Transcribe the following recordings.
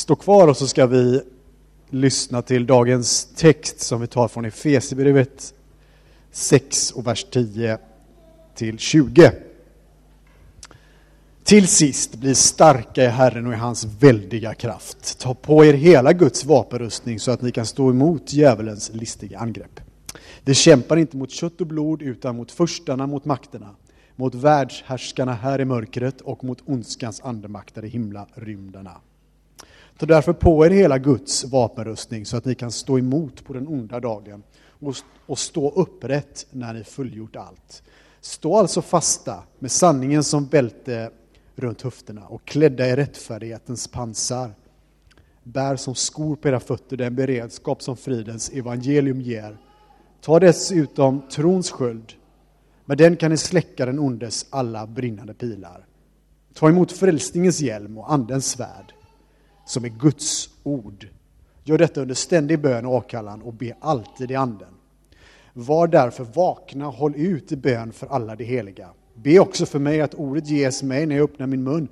stå kvar och så ska vi lyssna till dagens text som vi tar från Efesierbrevet 6 och vers 10 till 20. Till sist, bli starka i Herren och i hans väldiga kraft. Ta på er hela Guds vapenrustning så att ni kan stå emot djävulens listiga angrepp. Det kämpar inte mot kött och blod utan mot förstarna, mot makterna, mot världshärskarna här i mörkret och mot ondskans andemakter i himlarymderna. Ta därför på er hela Guds vapenrustning så att ni kan stå emot på den onda dagen och stå upprätt när ni fullgjort allt. Stå alltså fasta med sanningen som bälte runt höfterna och klädda i rättfärdighetens pansar. Bär som skor på era fötter den beredskap som fridens evangelium ger. Ta dessutom trons sköld. Med den kan ni släcka den ondes alla brinnande pilar. Ta emot frälsningens hjälm och andens svärd, som är Guds ord. Gör detta under ständig bön och åkallan och be alltid i anden. Var därför vakna, håll ut i bön för alla de heliga. Be också för mig att ordet ges mig när jag öppnar min mun,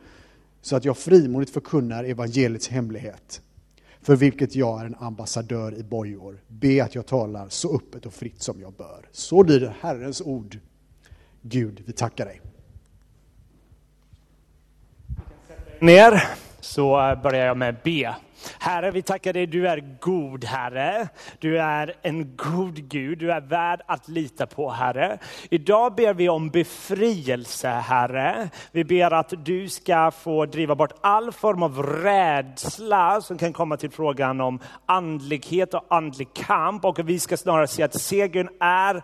så att jag frimodigt förkunnar evangeliets hemlighet, för vilket jag är en ambassadör i bojor. Be att jag talar så öppet och fritt som jag bör. Så lyder Herrens ord. Gud, vi tackar dig. Ner så eh, börjar jag med B. Herre, vi tackar dig, du är god Herre. Du är en god Gud, du är värd att lita på Herre. Idag ber vi om befrielse Herre. Vi ber att du ska få driva bort all form av rädsla som kan komma till frågan om andlighet och andlig kamp. Och vi ska snarare se att segern är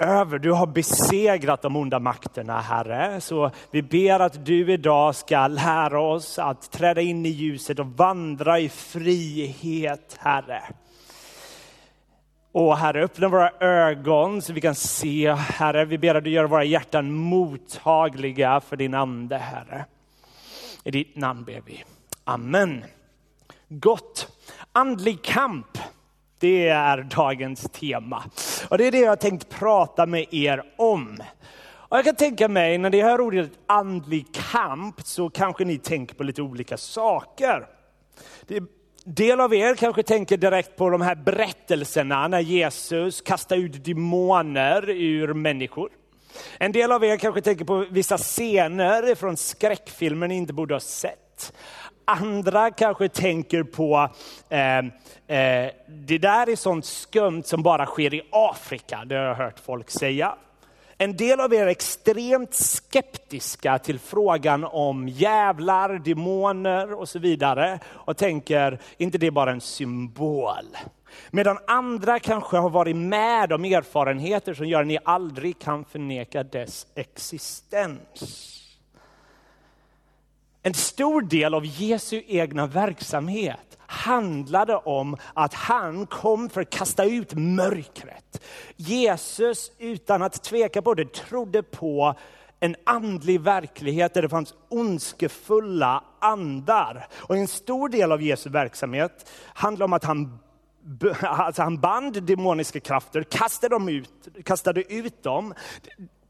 över. Du har besegrat de onda makterna, Herre. Så vi ber att du idag ska lära oss att träda in i ljuset och vandra i frihet, Herre. Och Herre, öppna våra ögon så vi kan se, Herre. Vi ber att du gör våra hjärtan mottagliga för din ande, Herre. I ditt namn ber vi. Amen. Gott. Andlig kamp. Det är dagens tema. Och det är det jag har tänkt prata med er om. Och jag kan tänka mig, när ni hör ordet andlig kamp, så kanske ni tänker på lite olika saker. Det, del av er kanske tänker direkt på de här berättelserna när Jesus kastar ut demoner ur människor. En del av er kanske tänker på vissa scener från skräckfilmer ni inte borde ha sett. Andra kanske tänker på, eh, eh, det där är sånt skumt som bara sker i Afrika, det har jag hört folk säga. En del av er är extremt skeptiska till frågan om jävlar, demoner och så vidare och tänker, inte det är bara en symbol? Medan andra kanske har varit med om erfarenheter som gör att ni aldrig kan förneka dess existens. En stor del av Jesu egna verksamhet handlade om att han kom för att kasta ut mörkret. Jesus, utan att tveka på det, trodde på en andlig verklighet där det fanns ondskefulla andar. Och en stor del av Jesu verksamhet handlar om att han Alltså han band demoniska krafter, kastade, dem ut, kastade ut dem.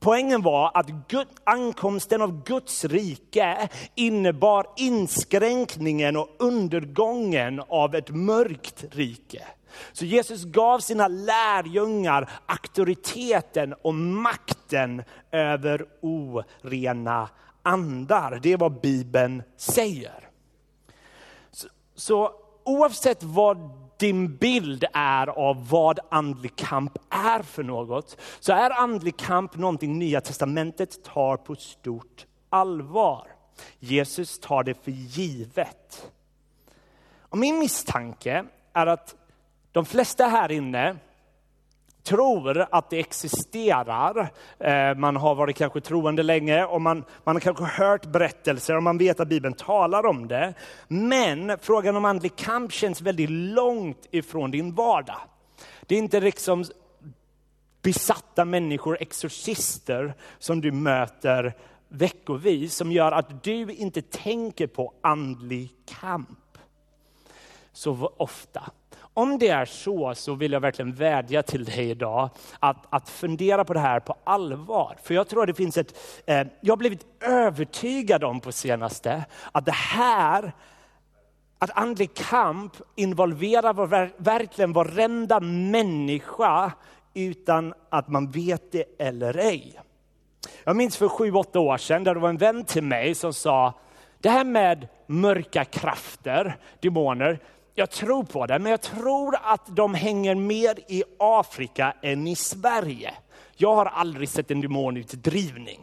Poängen var att Gud, ankomsten av Guds rike innebar inskränkningen och undergången av ett mörkt rike. Så Jesus gav sina lärjungar auktoriteten och makten över orena andar. Det är vad Bibeln säger. Så, så oavsett vad din bild är av vad andlig kamp är för något, så är andlig kamp någonting Nya Testamentet tar på stort allvar. Jesus tar det för givet. Och min misstanke är att de flesta här inne tror att det existerar. Eh, man har varit kanske troende länge och man, man har kanske hört berättelser och man vet att Bibeln talar om det. Men frågan om andlig kamp känns väldigt långt ifrån din vardag. Det är inte liksom besatta människor, exorcister, som du möter veckovis, som gör att du inte tänker på andlig kamp så ofta. Om det är så, så vill jag verkligen vädja till dig idag att, att fundera på det här på allvar. För jag tror att det finns ett, eh, jag har blivit övertygad om på senaste, att det här Att andlig kamp involverar var, verkligen varenda människa utan att man vet det eller ej. Jag minns för sju, åtta år sedan där det var en vän till mig som sa, det här med mörka krafter, demoner, jag tror på det, men jag tror att de hänger mer i Afrika än i Sverige. Jag har aldrig sett en demonutdrivning.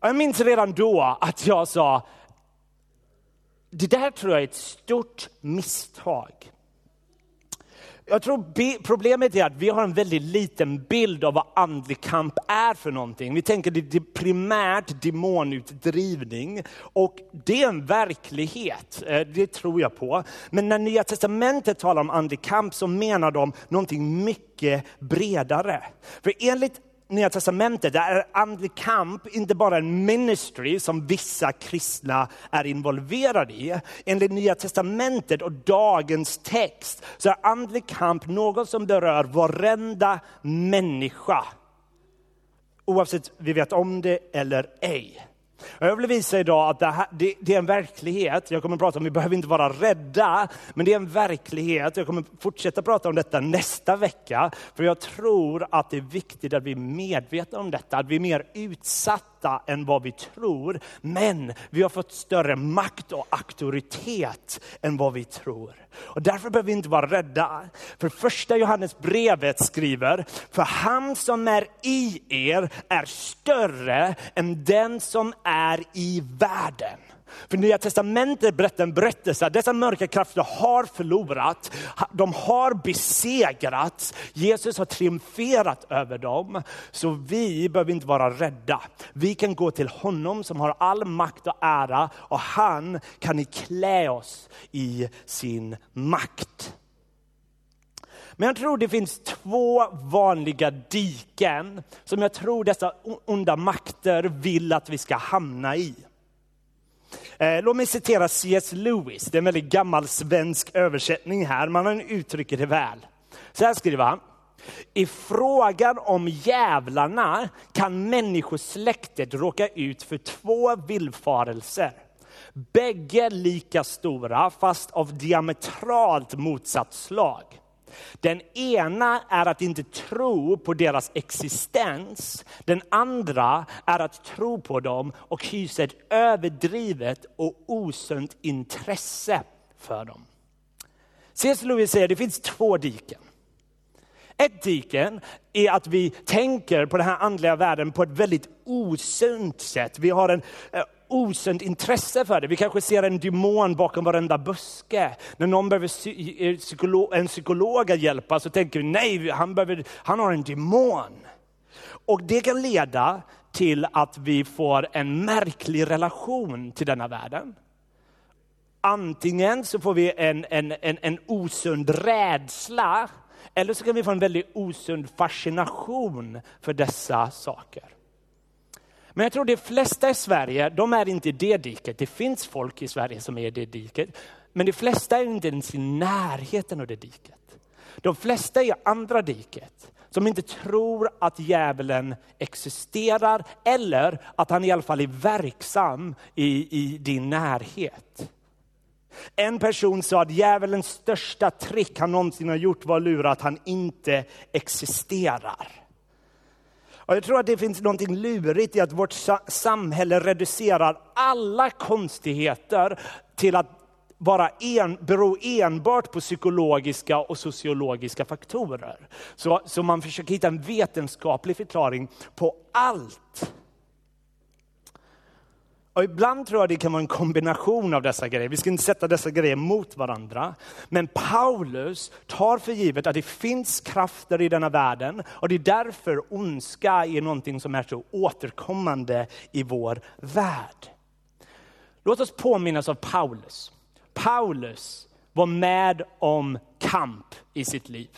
Jag minns redan då att jag sa, det där tror jag är ett stort misstag. Jag tror problemet är att vi har en väldigt liten bild av vad andlig kamp är för någonting. Vi tänker det är primärt demonutdrivning och det är en verklighet, eh, det tror jag på. Men när Nya Testamentet talar om andlig kamp så menar de någonting mycket bredare. För enligt Nya Testamentet är andlig kamp inte bara en ministry som vissa kristna är involverade i. Enligt Nya Testamentet och dagens text så är andlig kamp något som berör varenda människa. Oavsett vi vet om det eller ej. Jag vill visa idag att det, här, det, det, är en verklighet. Jag kommer att prata om, vi behöver inte vara rädda, men det är en verklighet. Jag kommer fortsätta prata om detta nästa vecka, för jag tror att det är viktigt att vi är medvetna om detta, att vi är mer utsatta än vad vi tror. Men vi har fått större makt och auktoritet än vad vi tror. Och därför behöver vi inte vara rädda. För första Johannes brevet skriver, för han som är i er är större än den som är i världen. För Nya Testamentet berättar en berättelse att dessa mörka krafter har förlorat, de har besegrats, Jesus har triumferat över dem. Så vi behöver inte vara rädda. Vi kan gå till honom som har all makt och ära och han kan klä oss i sin makt. Men jag tror det finns två vanliga diken som jag tror dessa onda makter vill att vi ska hamna i. Eh, låt mig citera C.S. Lewis, det är en väldigt gammal svensk översättning här, men han uttrycker det väl. Så här skriver han. I frågan om jävlarna kan människosläktet råka ut för två villfarelser. Bägge lika stora fast av diametralt motsatt slag. Den ena är att inte tro på deras existens. Den andra är att tro på dem och hysa ett överdrivet och osunt intresse för dem. C.S. Lewis säger att det finns två diken. Ett diken är att vi tänker på den här andliga världen på ett väldigt osunt sätt. Vi har en eh, osunt intresse för det. Vi kanske ser en demon bakom varenda buske. När någon behöver eh, psykolog, en psykolog att hjälpa så tänker vi nej, han, behöver, han har en demon. Och det kan leda till att vi får en märklig relation till denna världen. Antingen så får vi en, en, en, en osund rädsla eller så kan vi få en väldigt osund fascination för dessa saker. Men jag tror de flesta i Sverige, de är inte i det diket. Det finns folk i Sverige som är i det diket. Men de flesta är inte ens i närheten av det diket. De flesta är i andra diket, som inte tror att djävulen existerar eller att han i alla fall är verksam i, i din närhet. En person sa att djävulens största trick han någonsin har gjort var att lura att han inte existerar. Och jag tror att det finns något lurigt i att vårt samhälle reducerar alla konstigheter till att bara en, bero enbart på psykologiska och sociologiska faktorer. Så, så man försöker hitta en vetenskaplig förklaring på allt. Och ibland tror jag det kan vara en kombination av dessa grejer. Vi ska inte sätta dessa grejer mot varandra. Men Paulus tar för givet att det finns krafter i denna världen och det är därför ondska är någonting som är så återkommande i vår värld. Låt oss påminnas av Paulus. Paulus var med om kamp i sitt liv.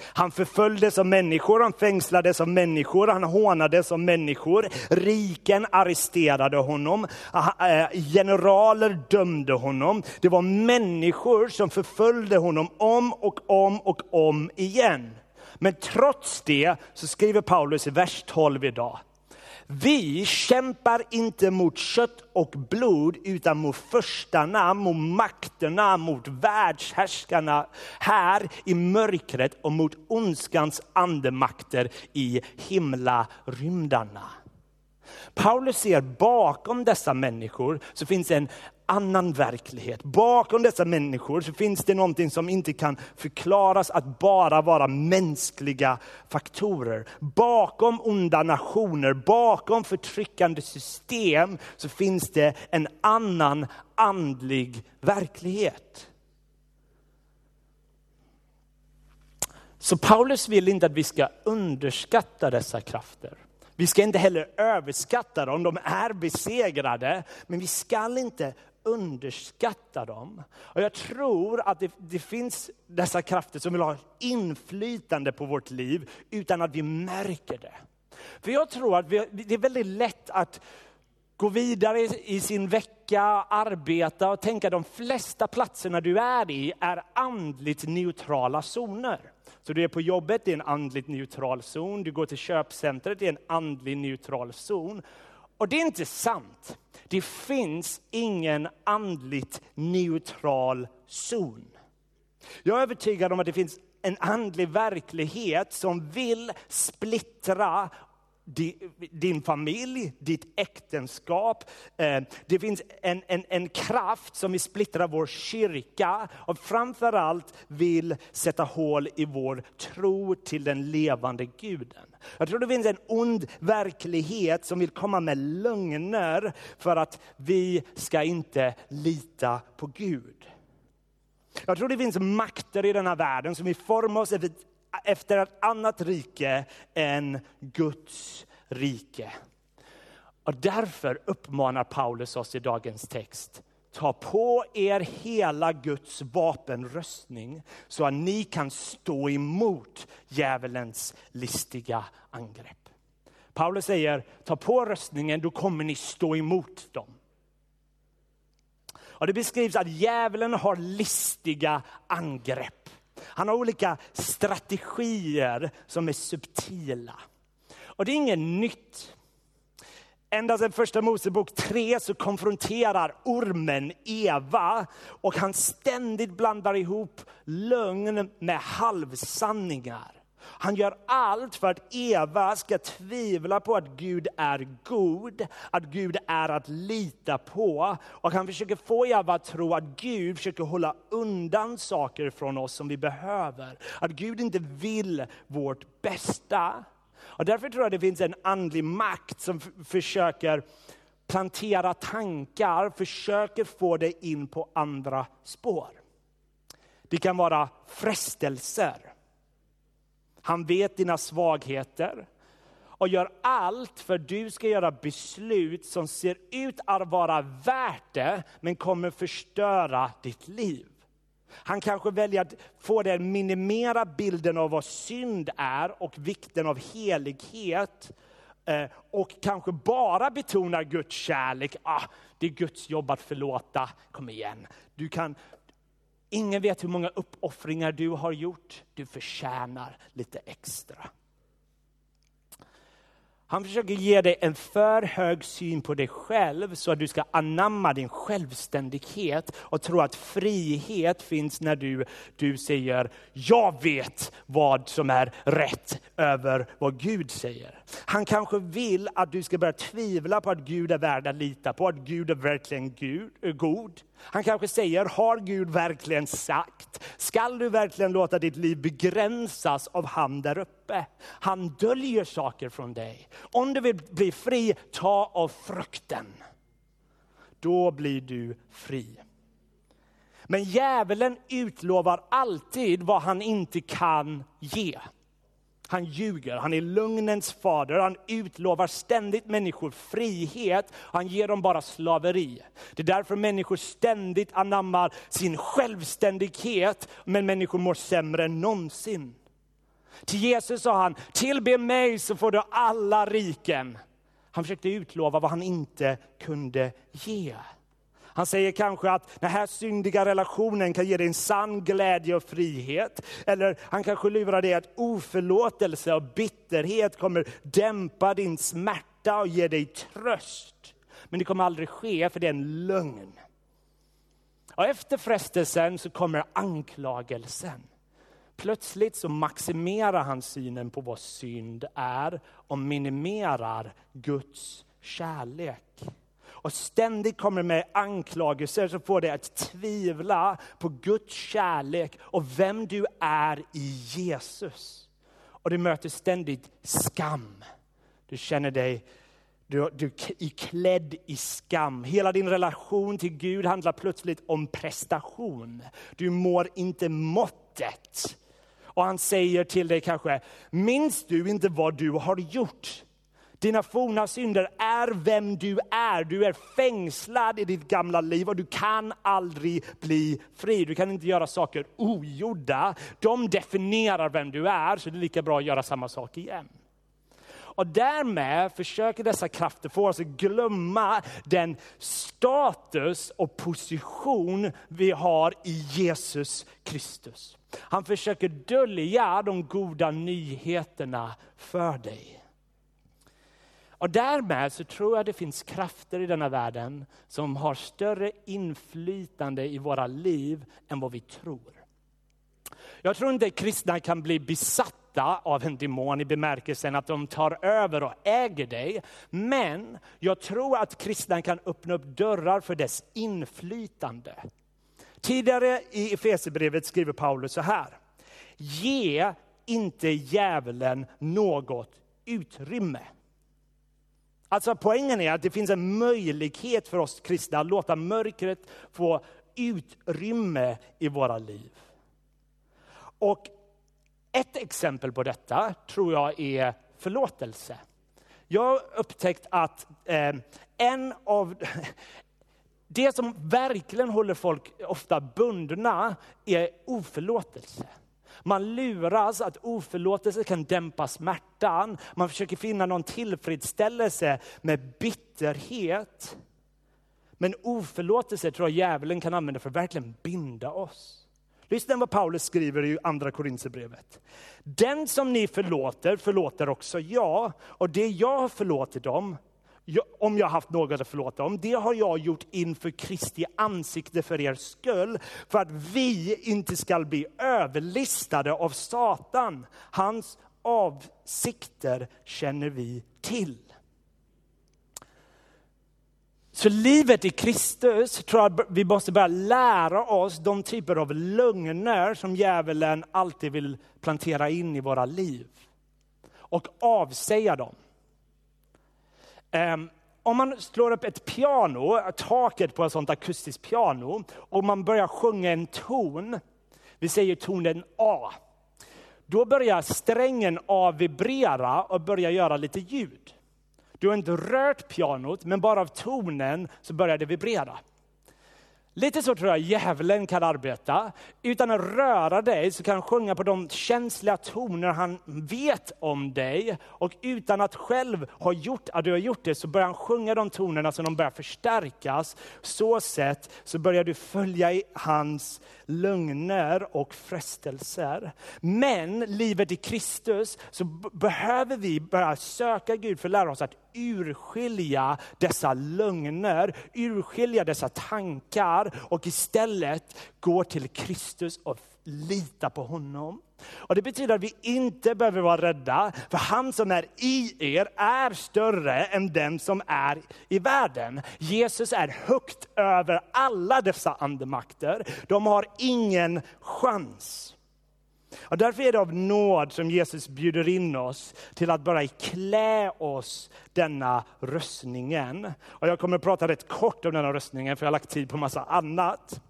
Han förföljdes av människor, han fängslades av människor, han hånades av människor. Riken arresterade honom, ah, eh, generaler dömde honom. Det var människor som förföljde honom om och om och om igen. Men trots det så skriver Paulus i vers 12 idag. Vi kämpar inte mot kött och blod utan mot förstarna, mot makterna, mot världshärskarna här i mörkret och mot ondskans andemakter i himlarymdarna. Paulus ser bakom dessa människor så finns en annan verklighet. Bakom dessa människor så finns det någonting som inte kan förklaras att bara vara mänskliga faktorer. Bakom onda nationer, bakom förtryckande system så finns det en annan andlig verklighet. Så Paulus vill inte att vi ska underskatta dessa krafter. Vi ska inte heller överskatta dem, de är besegrade. Men vi ska inte underskatta dem. Och jag tror att det, det, finns dessa krafter som vill ha inflytande på vårt liv utan att vi märker det. För jag tror att vi, det är väldigt lätt att gå vidare i sin vecka, arbeta och tänka att de flesta platserna du är i är andligt neutrala zoner. Så du är på jobbet, det är en andligt neutral zon. Du går till köpcentret, det är en andligt neutral zon. Och det är inte sant. Det finns ingen andligt neutral zon. Jag är övertygad om att det finns en andlig verklighet som vill splittra din familj, ditt äktenskap. Eh, det finns en, en, en kraft som vill splittra vår kyrka och framförallt vill sätta hål i vår tro till den levande guden. Jag tror det finns en ond verklighet som vill komma med lögner för att vi ska inte lita på Gud. Jag tror det finns makter i den här världen som vill forma oss efter efter ett annat rike än Guds rike. Och därför uppmanar Paulus oss i dagens text. Ta på er hela Guds vapenröstning så att ni kan stå emot djävulens listiga angrepp. Paulus säger, ta på röstningen, då kommer ni stå emot dem. Och det beskrivs att djävulen har listiga angrepp. Han har olika strategier som är subtila. Och det är inget nytt. Ända sedan första Mosebok 3 så konfronterar ormen Eva och han ständigt blandar ihop lögn med halvsanningar. Han gör allt för att Eva ska tvivla på att Gud är god, att Gud är att lita på. Och han försöker få Eva att tro att Gud försöker hålla undan saker från oss som vi behöver. Att Gud inte vill vårt bästa. Och därför tror jag det finns en andlig makt som försöker plantera tankar, försöker få dig in på andra spår. Det kan vara frestelser. Han vet dina svagheter och gör allt för att du ska göra beslut som ser ut att vara värt det, men kommer förstöra ditt liv. Han kanske väljer att få dig att minimera bilden av vad synd är och vikten av helighet. Eh, och kanske bara betonar Guds kärlek. Ah, det är Guds jobb att förlåta, kom igen. Du kan, ingen vet hur många uppoffringar du har gjort. Du förtjänar lite extra. Han försöker ge dig en för hög syn på dig själv så att du ska anamma din självständighet och tro att frihet finns när du, du säger, jag vet vad som är rätt över vad Gud säger. Han kanske vill att du ska börja tvivla på att Gud är värd att lita på, att Gud är verkligen Gud, är god. Han kanske säger, har Gud verkligen sagt? Skall du verkligen låta ditt liv begränsas av han där uppe? Han döljer saker från dig. Om du vill bli fri, ta av frukten. Då blir du fri. Men djävulen utlovar alltid vad han inte kan ge. Han ljuger, han är lögnens fader, han utlovar ständigt människor frihet, han ger dem bara slaveri. Det är därför människor ständigt anammar sin självständighet, men människor mår sämre än någonsin. Till Jesus sa han, tillbe mig så får du alla riken. Han försökte utlova vad han inte kunde ge. Han säger kanske att den här syndiga relationen kan ge dig en sann glädje och frihet. Eller han kanske lurar dig att oförlåtelse och bitterhet kommer dämpa din smärta smärta och ge dig tröst. Men det kommer aldrig ske för det är en lögn. Och efter frestelsen så kommer anklagelsen. Plötsligt så maximerar han synen på vad synd är och minimerar Guds kärlek. Och ständigt kommer med anklagelser som får dig att tvivla på Guds kärlek och vem du är i Jesus. Och du möter ständigt skam. Du känner dig du, du är klädd i skam. Hela din relation till Gud handlar plötsligt om prestation. Du mår inte måttet. Och han säger till dig kanske, minns du inte vad du har gjort? Dina forna synder är vem du är. Du är fängslad i ditt gamla liv och du kan aldrig bli fri. Du kan inte göra saker ogjorda. De definierar vem du är, så det är lika bra att göra samma sak igen. Och därmed försöker dessa krafter få oss att glömma den status och position vi har i Jesus Kristus. Han försöker dölja de goda nyheterna för dig. Och därmed så tror jag det finns krafter i denna världen som har större inflytande i våra liv än vad vi tror. Jag tror inte kristna kan bli besatta av en demon i bemärkelsen att de tar över och äger dig. Men jag tror att kristna kan öppna upp dörrar för dess inflytande. Tidigare i Efesierbrevet skriver Paulus så här. Ge inte djävulen något utrymme. Alltså poängen är att det finns en möjlighet för oss kristna att låta mörkret få utrymme i våra liv. Och ett exempel på detta tror jag är förlåtelse. Jag har upptäckt att eh, en av det som verkligen håller folk ofta bundna är oförlåtelse. Man luras att oförlåtelse kan dämpa smärtan. Man försöker finna någon tillfredsställelse med bitterhet. Men oförlåtelse tror jag djävulen kan använda för att verkligen binda oss. Lyssna vad Paulus skriver i andra Korinthierbrevet. Den som ni förlåter, förlåter också jag. Och det jag har förlåtit dem, om jag haft något att förlåta om, det har jag gjort inför Kristi ansikte för er skull, för att vi inte ska bli överlistade av Satan. Hans avsikter känner vi till. Så livet i Kristus tror jag vi måste börja lära oss de typer av lögner som djävulen alltid vill plantera in i våra liv. Och avsäga dem. Ehm, om man slår upp ett piano, taket på ett sånt akustiskt piano, och man börjar sjunga en ton, vi säger tonen A. Då börjar strängen A vibrera och börjar göra lite ljud. Du har inte rört pianot, men bara av tonen så börjar det vibrera. Lite så tror jag djävulen kan arbeta. Utan att röra dig så kan han sjunga på de känsliga toner han vet om dig. Och utan att själv ha gjort att du har gjort det så börjar han sjunga de tonerna så de börjar förstärkas. Så sätt så börjar du följa i hans lögner och frestelser. Men livet i Kristus så behöver vi börja söka Gud för att lära oss att urskilja dessa lögner, urskilja dessa tankar och istället gå till Kristus och lita på honom. Och Det betyder att vi inte behöver vara rädda, för han som är i er är större än den som är i världen. Jesus är högt över alla dessa andemakter. De har ingen chans. Och därför är det av nåd som Jesus bjuder in oss till att bara klä oss denna röstningen. Och jag kommer att prata rätt kort om denna röstningen, för jag har lagt tid på massa annat.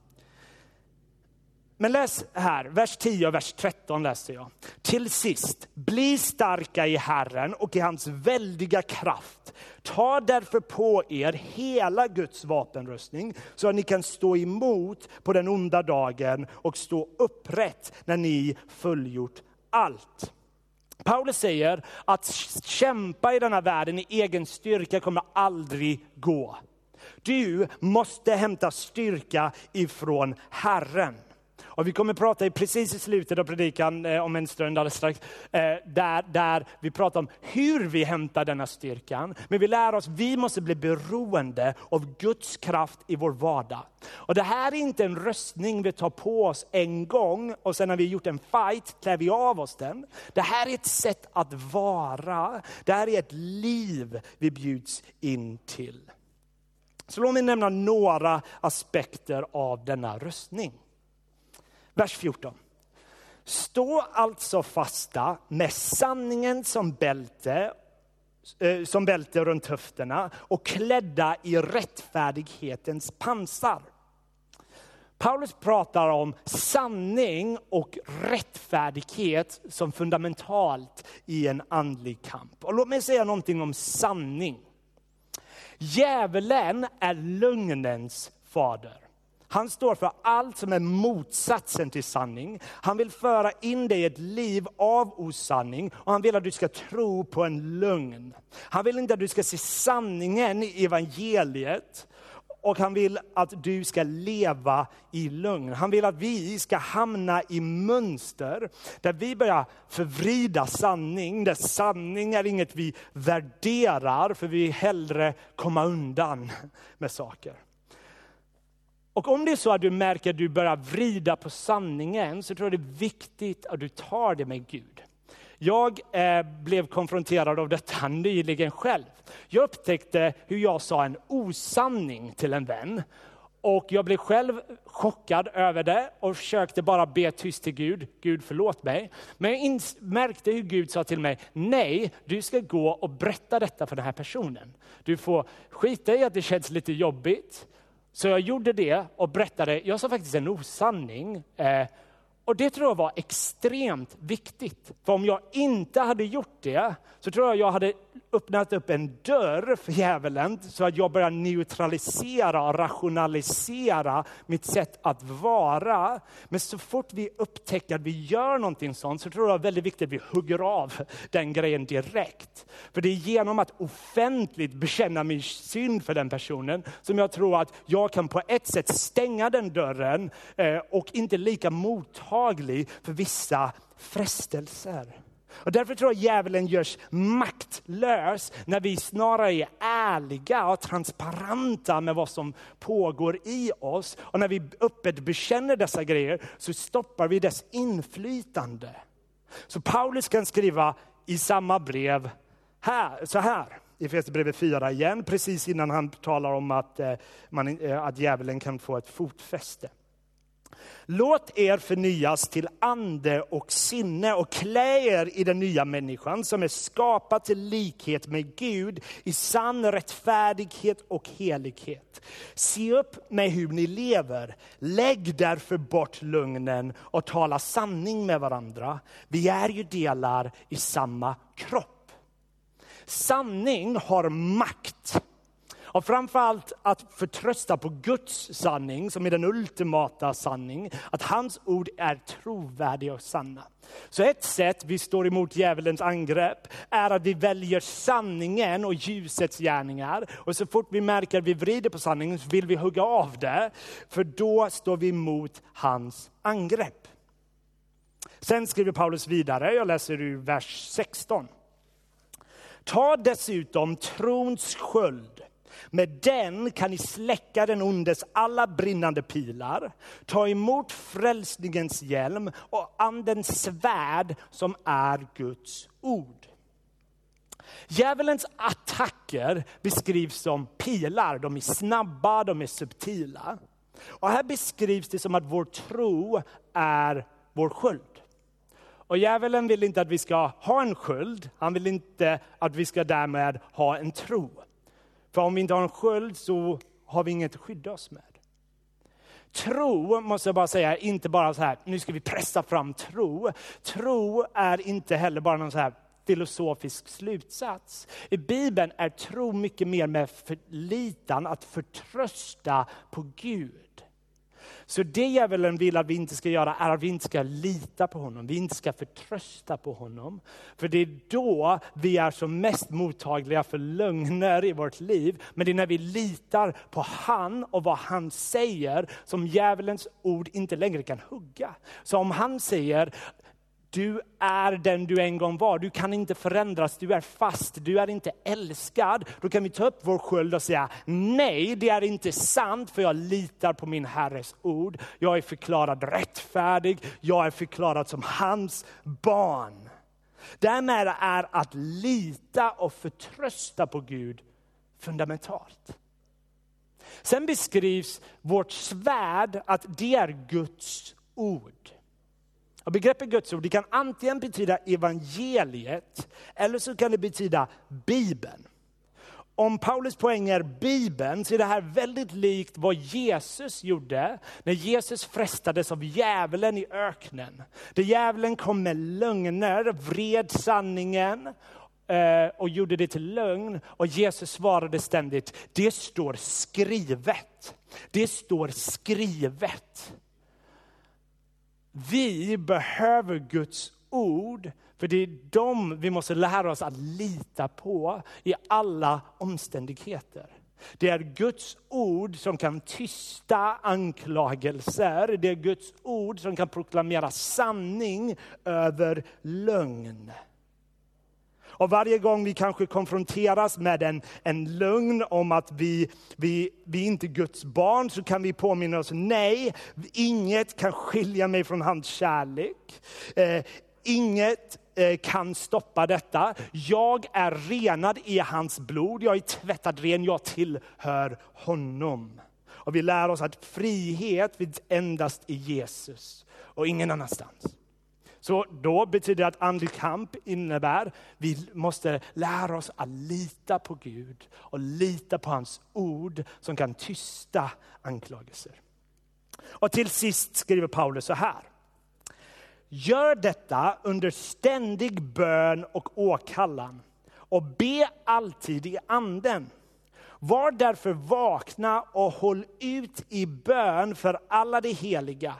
Men läs här, vers 10 och vers 13 läser jag. Till sist, bli starka i Herren och i hans väldiga kraft. Ta därför på er hela Guds vapenrustning så att ni kan stå emot på den onda dagen och stå upprätt när ni fullgjort allt. Paulus säger att kämpa i denna världen i egen styrka kommer aldrig gå. Du måste hämta styrka ifrån Herren. Och vi kommer prata i, precis i slutet av predikan eh, om en stund alldeles strax, eh, där, där vi pratar om hur vi hämtar denna styrkan. Men vi lär oss, vi måste bli beroende av Guds kraft i vår vardag. Och det här är inte en röstning vi tar på oss en gång och sen när vi gjort en fight klär vi av oss den. Det här är ett sätt att vara. Det här är ett liv vi bjuds in till. Så låt mig nämna några aspekter av denna röstning. Vers 14. Stå alltså fasta med sanningen som bälte, eh, som bälte runt höfterna och klädda i rättfärdighetens pansar. Paulus pratar om sanning och rättfärdighet som fundamentalt i en andlig kamp. Och låt mig säga någonting om sanning. Djävulen är lögnens fader. Han står för allt som är motsatsen till sanning. Han vill föra in dig i ett liv av osanning och han vill att du ska tro på en lögn. Han vill inte att du ska se sanningen i evangeliet och han vill att du ska leva i lögn. Han vill att vi ska hamna i mönster där vi börjar förvrida sanning, där sanning är inget vi värderar för vi hellre komma undan med saker. Och om det är så att du märker att du börjar vrida på sanningen så tror jag det är viktigt att du tar det med Gud. Jag eh, blev konfronterad av detta nyligen själv. Jag upptäckte hur jag sa en osanning till en vän. Och jag blev själv chockad över det och försökte bara be tyst till Gud. Gud förlåt mig. Men jag märkte hur Gud sa till mig, nej, du ska gå och berätta detta för den här personen. Du får skita i att det känns lite jobbigt. Så jag gjorde det och berättade, jag sa faktiskt en osanning. Eh, och det tror jag var extremt viktigt. För om jag inte hade gjort det, så tror jag jag hade öppnat upp en dörr för djävulen, så att jag börjar neutralisera och rationalisera mitt sätt att vara. Men så fort vi upptäcker att vi gör någonting sånt, så tror jag det är väldigt viktigt att vi hugger av den grejen direkt. För det är genom att offentligt bekänna min synd för den personen, som jag tror att jag kan på ett sätt stänga den dörren eh, och inte lika mottaglig för vissa frestelser. Och därför tror jag djävulen görs maktlös när vi snarare är ärliga och transparenta med vad som pågår i oss. Och när vi öppet bekänner dessa grejer så stoppar vi dess inflytande. Så Paulus kan skriva i samma brev här, så här i Efesierbrevet 4 igen, precis innan han talar om att, eh, man, eh, att djävulen kan få ett fotfäste. Låt er förnyas till ande och sinne och klä er i den nya människan som är skapad till likhet med Gud i sann rättfärdighet och helighet. Se upp med hur ni lever. Lägg därför bort lögnen och tala sanning med varandra. Vi är ju delar i samma kropp. Sanning har makt. Och framförallt att förtrösta på Guds sanning, som är den ultimata sanning. Att hans ord är trovärdiga och sanna. Så ett sätt vi står emot djävulens angrepp är att vi väljer sanningen och ljusets gärningar. Och så fort vi märker att vi vrider på sanningen så vill vi hugga av det. För då står vi emot hans angrepp. Sen skriver Paulus vidare, jag läser ur vers 16. Ta dessutom trons sköld med den kan ni släcka den ondes alla brinnande pilar, ta emot frälsningens hjälm och andens svärd som är Guds ord. Djävulens attacker beskrivs som pilar, de är snabba, de är subtila. Och här beskrivs det som att vår tro är vår sköld. Och djävulen vill inte att vi ska ha en sköld, han vill inte att vi ska därmed ha en tro. För om vi inte har en sköld så har vi inget att skydda oss med. Tro, måste jag bara säga, är inte bara så här, nu ska vi pressa fram tro. Tro är inte heller bara någon så här filosofisk slutsats. I Bibeln är tro mycket mer med förlitan, att förtrösta på Gud. Så det djävulen vill att vi inte ska göra är att vi inte ska lita på honom, vi inte ska förtrösta på honom. För det är då vi är som mest mottagliga för lögner i vårt liv. Men det är när vi litar på han och vad han säger som djävulens ord inte längre kan hugga. Så om han säger, du är den du en gång var. Du kan inte förändras, du är fast, du är inte älskad. Då kan vi ta upp vår sköld och säga, nej det är inte sant för jag litar på min Herres ord. Jag är förklarad rättfärdig, jag är förklarad som hans barn. Därmed är att lita och förtrösta på Gud fundamentalt. Sen beskrivs vårt svärd att det är Guds ord. Och begreppet Guds ord det kan antingen betyda evangeliet eller så kan det betyda Bibeln. Om Paulus poäng är Bibeln så är det här väldigt likt vad Jesus gjorde när Jesus frestades av djävulen i öknen. Där djävulen kom med lögner, vred sanningen eh, och gjorde det till lögn. Och Jesus svarade ständigt, det står skrivet. Det står skrivet. Vi behöver Guds ord, för det är dem vi måste lära oss att lita på i alla omständigheter. Det är Guds ord som kan tysta anklagelser. Det är Guds ord som kan proklamera sanning över lögn. Och varje gång vi kanske konfronteras med en, en lögn om att vi, vi, vi inte är Guds barn, så kan vi påminna oss, nej, inget kan skilja mig från hans kärlek. Eh, inget eh, kan stoppa detta. Jag är renad i hans blod, jag är tvättad ren, jag tillhör honom. Och vi lär oss att frihet finns endast i Jesus och ingen annanstans. Så då betyder det att andlig kamp innebär att vi måste lära oss att lita på Gud och lita på hans ord som kan tysta anklagelser. Och till sist skriver Paulus så här. Gör detta under ständig bön och åkallan och be alltid i anden. Var därför vakna och håll ut i bön för alla de heliga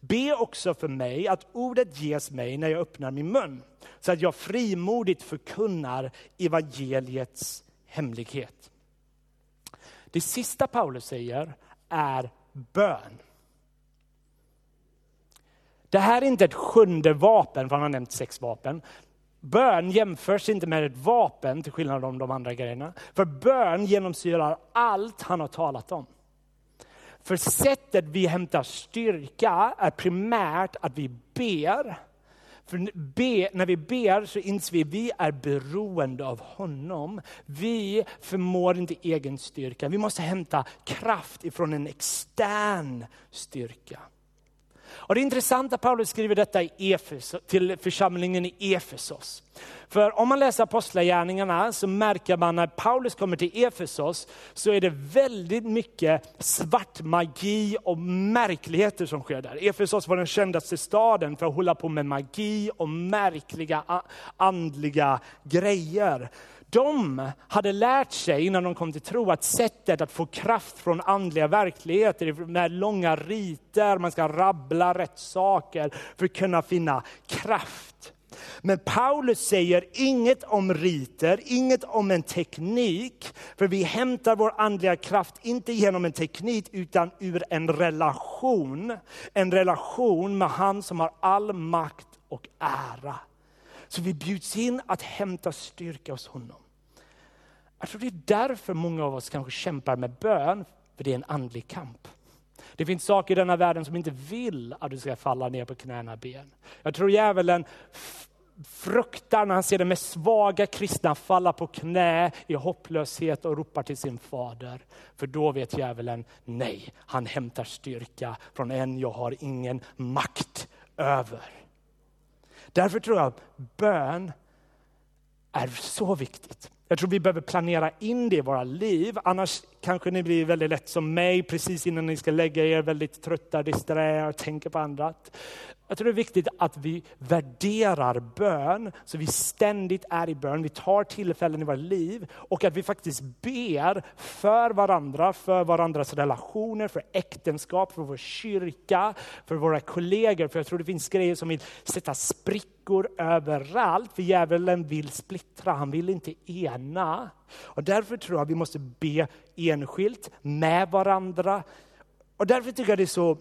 Be också för mig att ordet ges mig när jag öppnar min mun, så att jag frimodigt förkunnar evangeliets hemlighet. Det sista Paulus säger är bön. Det här är inte ett sjunde vapen, för han har nämnt sex vapen. Bön jämförs inte med ett vapen till skillnad från de andra grejerna. För bön genomsyrar allt han har talat om. För sättet vi hämtar styrka är primärt att vi ber. För be, när vi ber så inser vi att vi är beroende av honom. Vi förmår inte egen styrka. Vi måste hämta kraft ifrån en extern styrka. Och det är intressant att Paulus skriver detta i Efesos, till församlingen i Efesos. För om man läser apostlagärningarna så märker man när Paulus kommer till Efesos så är det väldigt mycket svart magi och märkligheter som sker där. Efesos var den kändaste staden för att hålla på med magi och märkliga andliga grejer. De hade lärt sig innan de kom till tro att sättet att få kraft från andliga verkligheter med långa riter, man ska rabbla rätt saker för att kunna finna kraft. Men Paulus säger inget om riter, inget om en teknik. För vi hämtar vår andliga kraft inte genom en teknik utan ur en relation. En relation med han som har all makt och ära. Så vi bjuds in att hämta styrka hos honom. Jag tror det är därför många av oss kanske kämpar med bön, för det är en andlig kamp. Det finns saker i denna världen som inte vill att du ska falla ner på knäna och ben. Jag tror djävulen fruktar när han ser det med svaga kristna falla på knä i hopplöshet och ropar till sin fader. För då vet djävulen, nej, han hämtar styrka från en jag har ingen makt över. Därför tror jag att bön är så viktigt. Jag tror vi behöver planera in det i våra liv, annars kanske ni blir väldigt lätt som mig, precis innan ni ska lägga er, väldigt trötta, distraherade och tänker på annat. Jag tror det är viktigt att vi värderar bön, så vi ständigt är i bön. Vi tar tillfällen i våra liv och att vi faktiskt ber för varandra, för varandras relationer, för äktenskap, för vår kyrka, för våra kollegor. För jag tror det finns grejer som vill sätta sprickor överallt. För djävulen vill splittra, han vill inte ena. Och därför tror jag vi måste be enskilt, med varandra. Och därför tycker jag det är så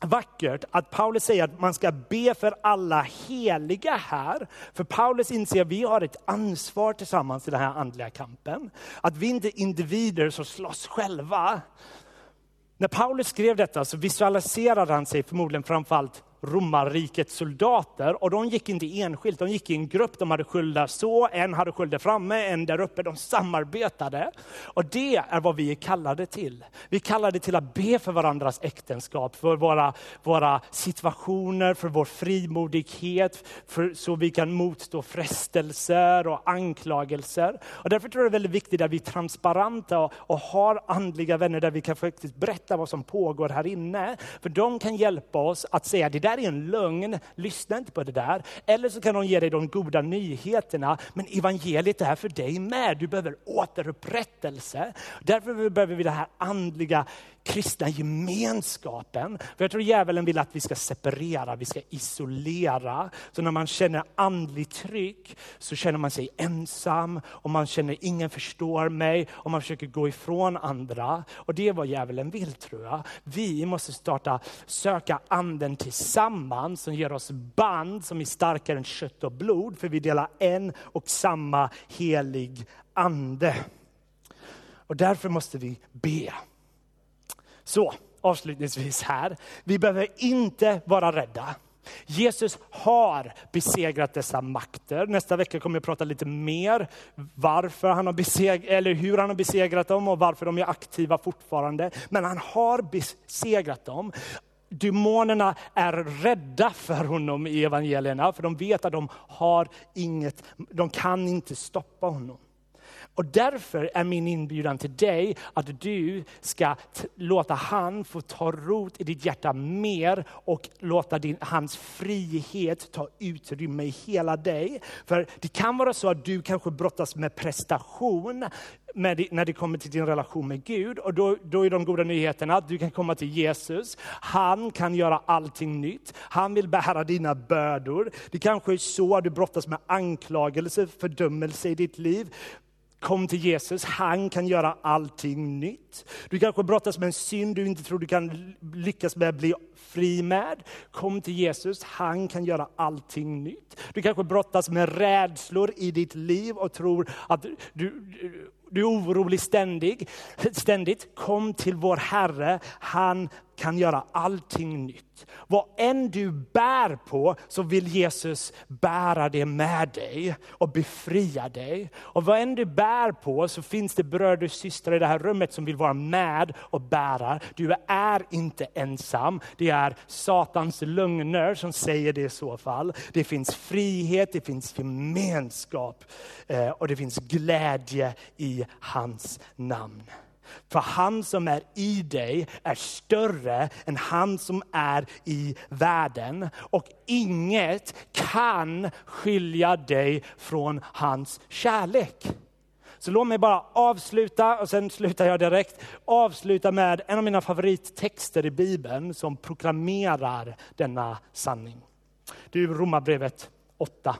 vackert att Paulus säger att man ska be för alla heliga här. För Paulus inser att vi har ett ansvar tillsammans i den här andliga kampen. Att vi inte är individer som slåss själva. När Paulus skrev detta så visualiserade han sig förmodligen framförallt romarrikets soldater och de gick inte enskilt, de gick i en grupp. De hade sköldar så, en hade sköldar framme, en där uppe. De samarbetade. Och det är vad vi är kallade till. Vi är kallade till att be för varandras äktenskap, för våra, våra situationer, för vår frimodighet, för, så vi kan motstå frestelser och anklagelser. Och därför tror jag det är väldigt viktigt att vi är transparenta och, och har andliga vänner där vi kan faktiskt berätta vad som pågår här inne. För de kan hjälpa oss att säga, det där är en lögn, lyssna inte på det där. Eller så kan de ge dig de goda nyheterna, men evangeliet är för dig med. Du behöver återupprättelse. Därför behöver vi det här andliga kristna gemenskapen. För jag tror djävulen vill att vi ska separera, vi ska isolera. Så när man känner andlig tryck så känner man sig ensam och man känner ingen förstår mig och man försöker gå ifrån andra. Och det är vad djävulen vill tror jag. Vi måste starta söka anden tillsammans som ger oss band som är starkare än kött och blod. För vi delar en och samma helig ande. Och därför måste vi be. Så avslutningsvis här, vi behöver inte vara rädda. Jesus har besegrat dessa makter. Nästa vecka kommer jag prata lite mer varför han har besegrat, eller hur han har besegrat dem och varför de är aktiva fortfarande. Men han har besegrat dem. Demonerna är rädda för honom i evangelierna, för de vet att de har inget, de kan inte stoppa honom. Och därför är min inbjudan till dig att du ska låta han få ta rot i ditt hjärta mer och låta din, hans frihet ta utrymme i hela dig. För det kan vara så att du kanske brottas med prestation med, när det kommer till din relation med Gud. Och då, då är de goda nyheterna att du kan komma till Jesus. Han kan göra allting nytt. Han vill bära dina bördor. Det kanske är så att du brottas med anklagelse, fördömelse i ditt liv. Kom till Jesus, han kan göra allting nytt. Du kanske brottas med en synd du inte tror du kan lyckas med att bli fri med. Kom till Jesus, han kan göra allting nytt. Du kanske brottas med rädslor i ditt liv och tror att du, du är orolig ständigt. ständigt. Kom till vår Herre, han kan göra allting nytt. Vad än du bär på så vill Jesus bära det med dig och befria dig. Och vad än du bär på så finns det bröder och systrar i det här rummet som vill vara med och bära. Du är inte ensam. Det är Satans lögner som säger det i så fall. Det finns frihet, det finns gemenskap eh, och det finns glädje i hans namn. För han som är i dig är större än han som är i världen. Och inget kan skilja dig från hans kärlek. Så låt mig bara avsluta, och sen slutar jag direkt, avsluta med en av mina favorittexter i Bibeln som proklamerar denna sanning. Det är Romarbrevet 8.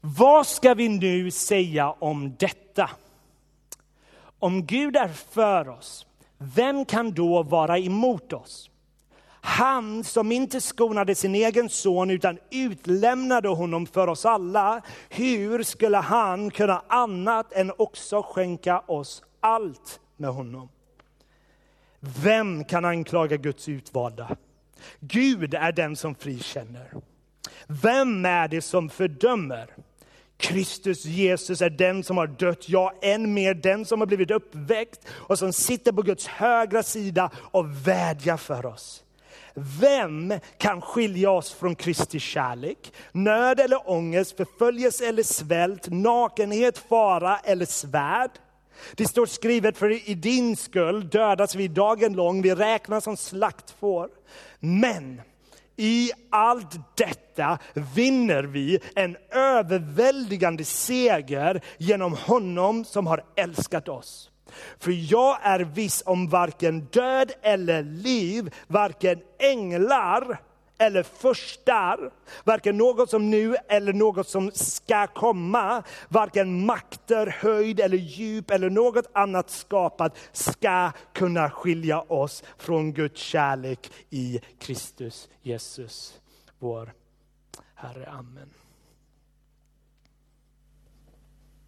Vad ska vi nu säga om detta? Om Gud är för oss, vem kan då vara emot oss? Han som inte skonade sin egen son utan utlämnade honom för oss alla, hur skulle han kunna annat än också skänka oss allt med honom? Vem kan anklaga Guds utvalda? Gud är den som frikänner. Vem är det som fördömer? Kristus Jesus är den som har dött, ja än mer den som har blivit uppväckt och som sitter på Guds högra sida och vädjar för oss. Vem kan skilja oss från Kristi kärlek? Nöd eller ångest, förföljelse eller svält, nakenhet, fara eller svärd? Det står skrivet, för i din skull dödas vi dagen lång, vi räknas som slaktfår. Men i allt detta vinner vi en överväldigande seger genom honom som har älskat oss. För jag är viss om varken död eller liv, varken änglar eller förstar, varken något som nu eller något som ska komma, varken makter, höjd eller djup eller något annat skapat ska kunna skilja oss från Guds kärlek i Kristus Jesus, vår Herre. Amen.